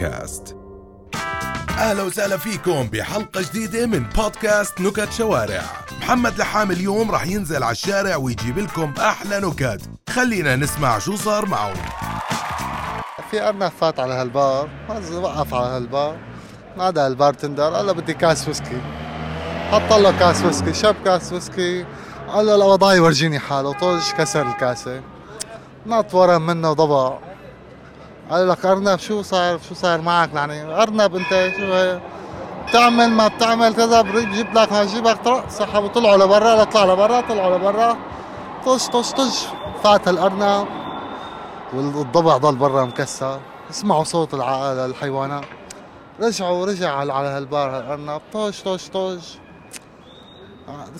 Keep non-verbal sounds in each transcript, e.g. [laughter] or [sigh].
بودكاست. أهلا وسهلا فيكم بحلقة جديدة من بودكاست نكت شوارع. محمد لحام اليوم راح ينزل على الشارع ويجيب لكم أحلى نكت. خلينا نسمع شو صار معه في أرنب فات على هالبار وقف على هالبار. نادى ال bartender قال له بدي كاس ويسكي. حط له كاس ويسكي شاب كاس ويسكي. قال له الأبضاي ورجيني حاله طج كسر الكاسة. نط ورا منه وضبع. قال لك أرنب شو صار؟ شو صار معك؟ يعني أرنب أنت شو هي؟ بتعمل ما بتعمل كذا بجيب لك ما بجيبك طلع سحبوا طلعوا لبرا طلع لبرا طلعوا لبرا. طش طش طش. فات الأرنب والضبع ضل برا مكسر. اسمعوا صوت الحيوانات. رجعوا رجع على هالبار هالأرنب. طش طش طش.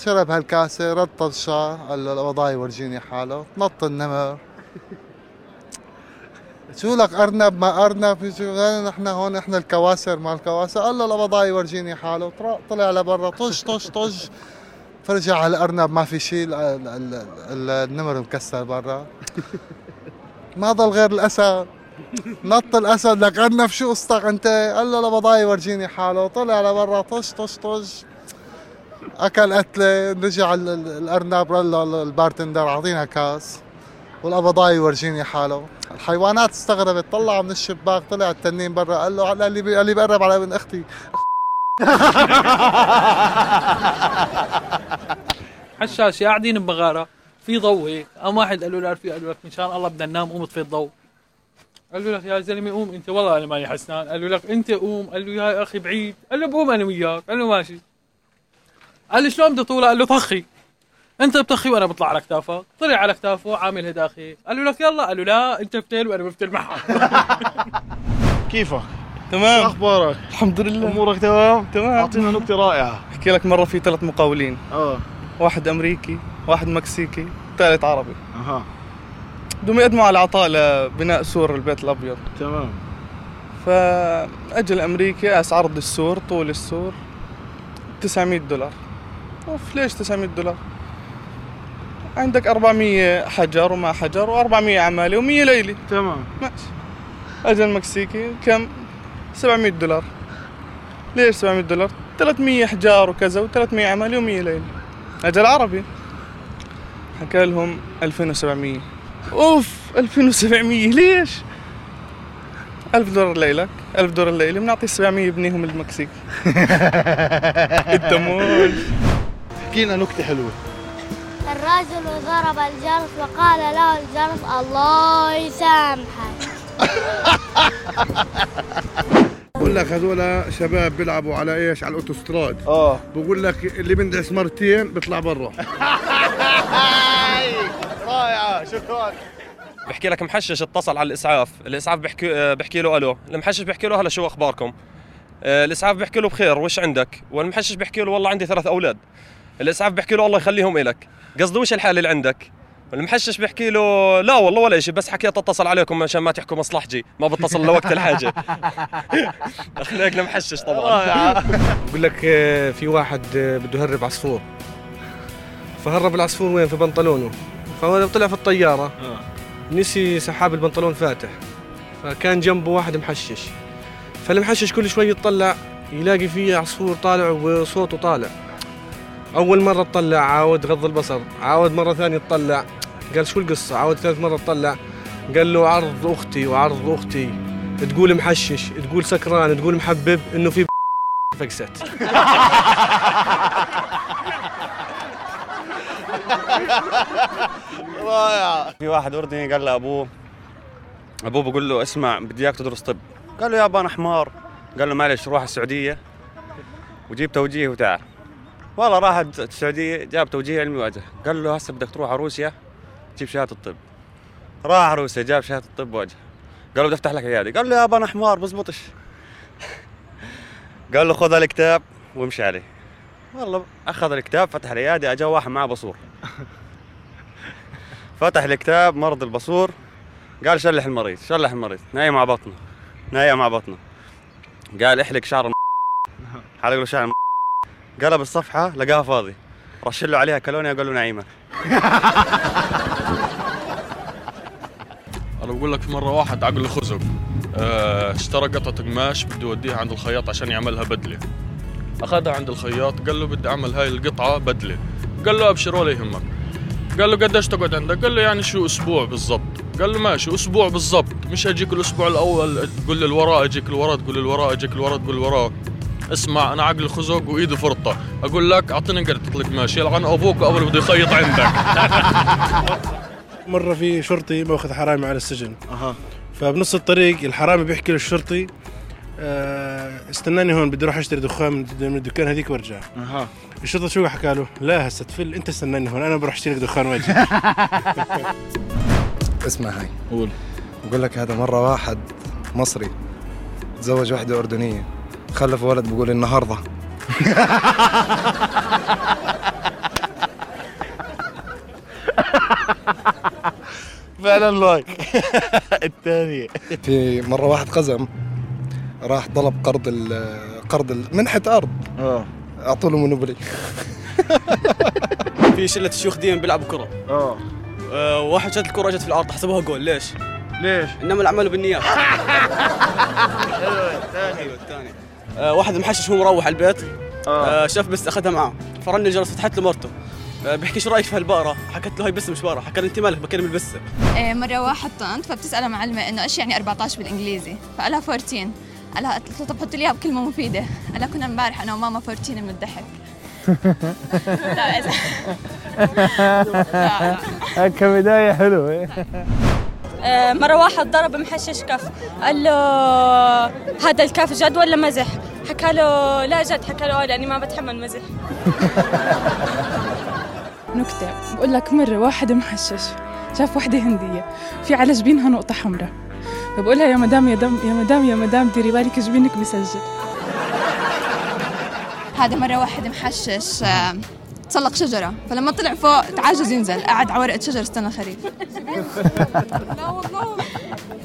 شرب هالكاسة رد طشة قال له الوضاي ورجيني حاله. نط النمر. شو لك أرنب؟ ما أرنب شو؟ نحن هون نحن الكواسر مع الكواسر. قال له الوضاي ورجيني حاله. طلع- لبرا طش طش طش فرجع على الأرنب ما في شيء ال- ال- ال- النمر مكسر برا. ما ضل غير الاسد نط الاسد لك أرنب شو قصتك أنت؟ قال له لبضاي ورجيني حاله. طلع لبرا طش طش طش أكل قتله رجع ال- ال- الأرنب قال له ال bartender اعطينا كاس. والأبضاي ورجيني حاله. الحيوانات استغربت طلع من الشباك طلع التنين برا قال له على اللي بي- اللي بقرب على ابن أختي. [laughs] حشاش قاعدين بمغاره في ضوء هيك. قام واحد قال له له رفيق قال له لك مشان الله بدنا ننام قوم اطفي الضوء. قال له لك يا زلمة قوم أنت. والله أنا ماني حسنان. قال له لك أنت قوم. قال له يا أخي بعيد. قال له بقوم أنا وياك. قال له ماشي. قال له شلون بدي طولة قال له طخي. انت بتخي وأنا بطلع على كتافك طلع على كتافه عامل هداخي. قال له لك يلا قال له لا انت بتل وأنا بفتل معك. [laughs] كيفك؟ تمام. أخبارك؟ الحمد لله. أمورك تمام؟ تمام. أعطينا نكتة رائعة. أحكي لك مرة في ثلاث مقاولين. آه. واحد أمريكي واحد مكسيكي ثالث عربي. أها. بدهم يقدموا على عطاء لبناء سور البيت الأبيض. تمام. فاجى الامريكي قاس عرض السور طول السور 900 دولار. أوف ليش 900 دولار؟ عندك 400 حجر وما حجر و400 عمالة و100 ليلة. تمام. ماشي. اجى المكسيكي كم؟ 700 دولار. ليش 700 دولار؟ 300 حجار وكذا و300 عمالة و100 ليلة. اجى العربي حكى لهم 2700 أوف! 2700 ليش؟ 1000 دولار ليلك 1000 دولار ليلة. بنعطي 700 بنيهم المكسيك [laughs] الدمول احكي لنا نكتة حلوة. الرجل ضرب الجرس وقال له الجرس الله يسامحك. [laughs] بقول لك هذول شباب بيلعبوا على إيش؟ على الأوتوستراد. آه. بقول لك اللي بندعس مرتين بيطلع برا. [laughs] رائعه شكرا. بحكي لك محشش اتصل على الإسعاف. الإسعاف بحكي آه، بحكي له ألو. المحشش بحكي له هلا شو أخباركم؟ آه، الإسعاف بحكي له بخير وش عندك؟ والمحشش بحكي له والله عندي ثلاث أولاد. الاسعاف بحكي له الله يخليهم إلك. قصده وش الحاله اللي عندك؟ المحشش بحكي له لا والله ولا شيء بس حكيت اتصل عليكم عشان ما تحكوا مصلحتي. ما بتصل لوقت الحاجة. [laughs] اخلاق المحشش طبعا. بقول لك آه، في واحد آه، بده يهرب عصفور. فهرب العصفور وين؟ في بنطلونه. فهو طلع في الطيارة. نسي سحاب البنطلون فاتح. فكان جنبه واحد محشش. فالمحشش كل شوي يطلع يلاقي فيه عصفور طالع وصوته طالع. أول مرة تطلع عاود غض البصر عاود مرة ثانية تطلع. قال شو القصة؟ عاود ثالث مرة تطلع. قال له عرض أختي وعرض أختي. تقول محشش تقول سكران تقول محبب إنه في [laughs] فقست. [laughs] في واحد أردني قال لابوه أبوه بقول له اسمع بدي إياك تدرس طب. قال له يابا أنا حمار قال له معلش روح السعودية. وجيب توجيه وتعال. والله راح السعودية جاب توجيه علمي واجه. قال له هسه بدك تروح على روسيا تجيب شهادة الطب. راح روسيا جاب شهادة الطب واجه. قال له بدي أفتح لك عيادة. قال له يابا أنا حمار بزبطش. [laughs] قال له خذ الكتاب وامشي عليه. والله أخذ الكتاب فتح العيادة اجى واحد معه بصور. [laughs] فتح الكتاب مرض البصور. قال شلح المريض شلح المريض. نايم على بطنه. نايم على بطنه. قال احلق شعر [laughs] حلق له شعر قلب الصفحة لقاها فاضي. رش له عليها كالونيا قال له نعيمة. [laughs] أنا بقول لك في مرة واحد عقله خزق. آه، اشترى قطعة قماش بده يوديها عند الخياط عشان يعملها بدلة. أخذها عند الخياط قال له بدي أعمل هاي القطعة بدلة. قال له أبشر ولا يهمك. قال له قديش تقعد عندك؟ قال له يعني شو أسبوع بالضبط. قال له ماشي أسبوع بالضبط. مش أجيك الأسبوع الأول تقول لي الوراء أجيك الوراء تقول لي الوراء أجيك الوراء تقول الوراء. اسمع أنا عقلي خزوق وإيدي فرطة. أقول لك أعطيني قطعة القماش يلعن أبوك أول بده يخيط عندك. [laughs] مرة في شرطي مأخذ حرامي على السجن. أها. فبنص الطريق الحرامي بيحكي للشرطي آه استناني هون بدي أروح أشتري دخان من الدكان هذيك وأرجع. أها. الشرطي شو حكى له؟ لا هسه تفل أنت استناني هون أنا بروح أشتري لك دخان واجي [laughs] اسمع هاي. قول. بقول لك هذا مرة واحد مصري تزوج واحدة أردنية. خلف ولد بقول النهاردة. فعلا لايك الثانية. في مرة واحد قزم راح طلب قرض ال قرض ال- منحة أرض. آه. أعطوا له مونوبولي. في شلة شيوخ دين بيلعبوا كرة. آه. آه، واحد شات الكرة جت في الأرض حسبوها جول. ليش؟ ليش؟ إنما الأعمال بالنيات. [laughs] أيوه الثاني أيوه الثاني آه، واحد محشش هو مروح على البيت. آه، شاف بس أخذها معه. فرن الجرس فتحت له مرته. آه، بيحكي شو رأيك في هالبقرة؟ حكت له هاي بس مش بقرة حكى لي انت مالك بكلم البسه إيه، مرة واحد طنط فبتسأل معلمة إنه إيش يعني 14 بالإنجليزي؟ فقالها 14 قالها قلت له طب حط لي إياها بكلمة مفيدة. قالها كنا امبارح أنا وماما 14 من الضحك. [laughs] لا إذا كبداية حلوة. آه، مرة واحد ضرب محشش كف قال له هذا الكف جد ولا مزح؟ حكى له لا جد. حكى له آه، لأني ما بتحمل مزح. [laughs] نكتة. بقول لك مرة واحد محشش شاف وحدة هندية في على جبينها نقطة حمراء. فبقول لها يا مدام يا دم يا مدام يا مدام ديري بالك جبينك بسجل هذا مرة واحد محشش آه، تسلق شجرة. فلما طلع فوق تعجز ينزل. قعد على ورقة شجر استنى خريف. [laughs] لا والله.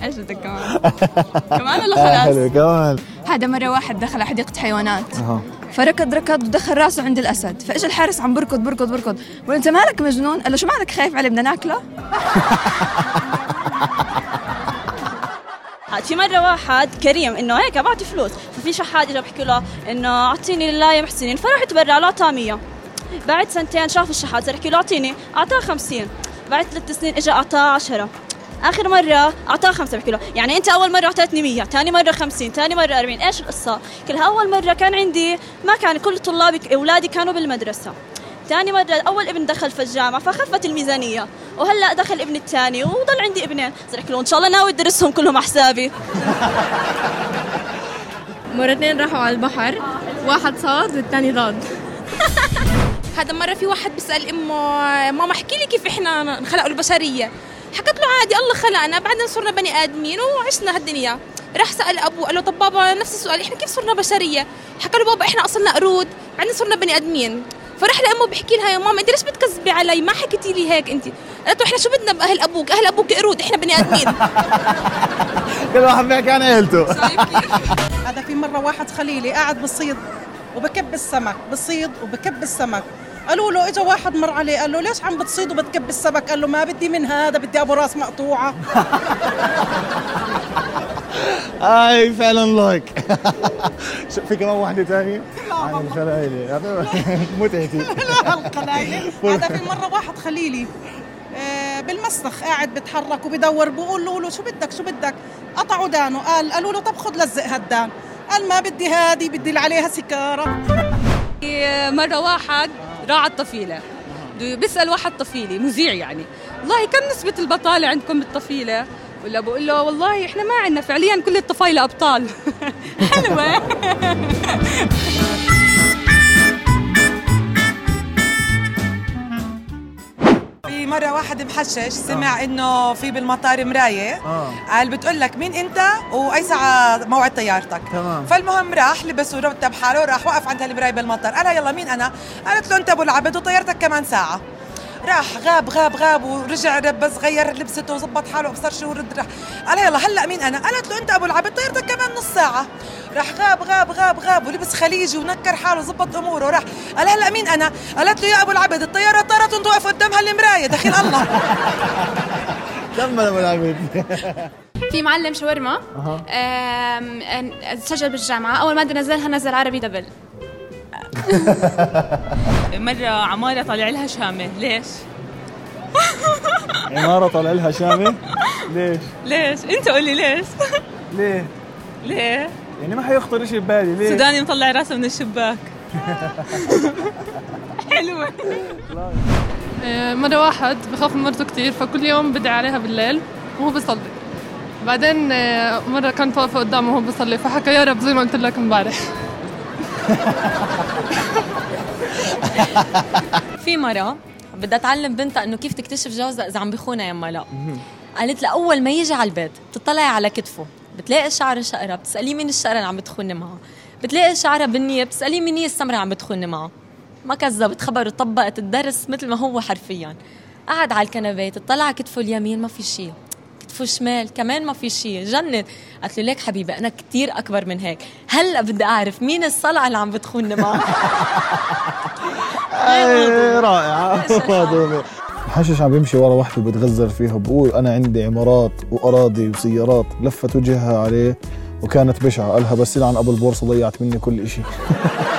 إيش بدك كمان؟ [laughs] كمان ولا خلاص؟ حلو كمان. هذا مرة واحد دخل على حديقة حيوانات. فركض ركض ودخل راسه عند الأسد. فاجى الحارس عم بركض بركض بركض. بقول انت مالك مجنون؟ قال له شو مالك خايف عليه بدنا ناكله؟ [laughs] في مرة واحد كريم إنه هيك بعطي فلوس. ففي شحات اجى بحكي له إنه أعطيني لله يا محسنين. فراح يتبرع له 100 بعد سنتين شاف الشحات صار يحكي له اعطيني أعطاه 50 بعد ثلاث سنين اجى أعطاه 10 آخر مرة أعطاه خمسة بحكي له يعني أنت أول مرة أعطيتني 100 ثاني مرة 50 ثاني مرة 40 إيش القصة؟ كلها أول مرة كان عندي ما كان كل طلابي أولادي كانوا بالمدرسة. ثاني مرة أول ابن دخل في الجامعة فخفت الميزانية. وهلأ دخل ابن الثاني وضل عندي ابنين. أحكي له إن شاء الله ناوي تدرسهم كلهم على حسابي. مرتين راحوا على البحر واحد صاد والثاني ضاد. [laughs] هذا مرة في واحد بيسأل أمه ماما احكي لي كيف إحنا انخلقوا البشرية. حكت له عادي الله خلقنا بعدين صرنا بني آدمين وعشنا هالدنيا. راح سأل أبوه قال له طب بابا نفس السؤال إحنا كيف صرنا بشرية؟ حكى له بابا إحنا أصلنا قرود بعدين صرنا بني آدمين. فراح لأمه بحكي لها يا ماما أنت ليش بتكذبي علي؟ ما حكيتي لي هيك أنت. قالت له إحنا شو بدنا بأهل أبوك؟ أهل أبوك قرود إحنا بني آدمين. كل واحد بيحكي عن عيلته هذا في مرة واحد خليلي قاعد بصيد وبكب السمك بصيد وبكب السمك. قالوا له اجى واحد مر عليه قال له ليش عم بتصيد وبتكب السمك؟ قال له ما بدي من هذا بدي أبو راس مقطوعة. [laughs] هاي فعلا لايك [laughs] في كمان واحدة ثانية عن الخلايلة هذا [laughs] متعتي. القلايلة هذا في مرة واحد خليلي. آه، بالمسخ قاعد بتحرك وبدور بقول له, له شو بدك شو بدك؟ قطعوا دانه قال قالوا له طب خذ لزق هالدان. قال ما بدي هادي بدي عليها سكارة مرة واحد راعى الطفيلة. بده بيسأل واحد طفيلي مذيع يعني. والله كم نسبة البطالة عندكم بالطفيلة؟ ولا بقول له والله إحنا ما عندنا فعليا كل الطفايلة أبطال. [laughs] حلوة. [laughs] مرة واحد محشش سمع إنه في بالمطار مراية. آه. قال بتقول لك مين أنت وأي ساعة موعد طيارتك. تمام. فالمهم راح لبس ورتب حاله وراح وقف عند هالمراية بالمطار. قال يلا مين أنا؟ قالت له أنت أبو العبد وطيارتك كمان ساعة. راح غاب غاب غاب ورجع بس غير لبسته وظبط حاله وابصر شو ورد راح. قال يلا هلأ مين أنا؟ قالت له أنت أبو العبد طيارتك كمان نص ساعة. راح غاب غاب غاب غاب ولبس خليجي ونكر حاله وظبط أموره راح قال هلا مين أنا قالت له يا أبو العبد الطيارة طارت وانت واقف قدام هالمرايه دخيل الله [laughs] كمل أبو العبيد في معلم شاورما سجل بالجامعة أول مادة نزلها نزل عربي دبل [laughs] مرة عمارة طالع لها شامة ليش؟ [laughs] عمارة طالع لها شامة ليش؟ ليش؟ انت قولي ليش؟ ليه؟ ليه؟ يعني ما حيخطر شيء ببالي ليه؟ سوداني مطلع راسه من الشباك. [laughs] حلوة. آه، مرة واحد بخاف من مرته كتير فكل يوم بدعي عليها بالليل وهو بيصلي. بعدين آه، مرة كانت واقفة قدامه وهو بيصلي فحكى يا رب زي ما قلت لك امبارح. [laughs] في مرة بدها تعلم بنتها إنه كيف تكتشف جوزها إذا عم بيخونها يما لا قالت لها أول ما يجي على البيت بتطلعي على كتفه. بتلاقي شعر شقرة بتسأليه مين الشقرة اللي عم بتخوني معها بتلاقي شعرها بنية بتسأليه مين هي السمرة عم بتخوني معها ما كذبت خبر طبقت الدرس مثل ما هو حرفيا. قعد على الكنبة تطلع على كتفه اليمين ما في شيء كتفه الشمال كمان ما في شيء جنن. قالت له ليك حبيبي أنا كتير أكبر من هيك. هلأ بدي أعرف مين الصلعه اللي عم بتخوني معها إيه، محشش عم بيمشي ورا وحده بتغزل فيها بقول أنا عندي عمارات وأراضي وسيارات لفت وجهها عليه وكانت بشعة قالها بس عن أبو البورصة ضيعت مني كل إشي. [laughs]